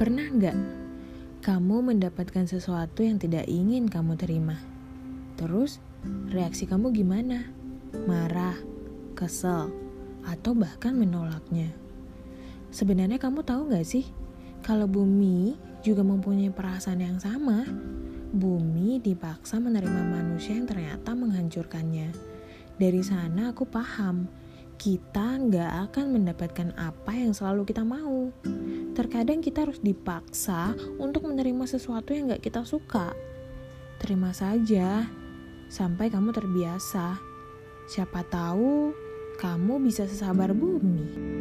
Pernah nggak kamu mendapatkan sesuatu yang tidak ingin kamu terima? Terus reaksi kamu gimana? Marah, kesel, atau bahkan menolaknya? Sebenarnya kamu tahu nggak sih kalau bumi juga mempunyai perasaan yang sama? Bumi dipaksa menerima manusia yang ternyata menghancurkannya. Dari sana aku paham kita nggak akan mendapatkan apa yang selalu kita mau. Terkadang kita harus dipaksa untuk menerima sesuatu yang nggak kita suka. Terima saja, sampai kamu terbiasa. Siapa tahu kamu bisa sesabar bumi.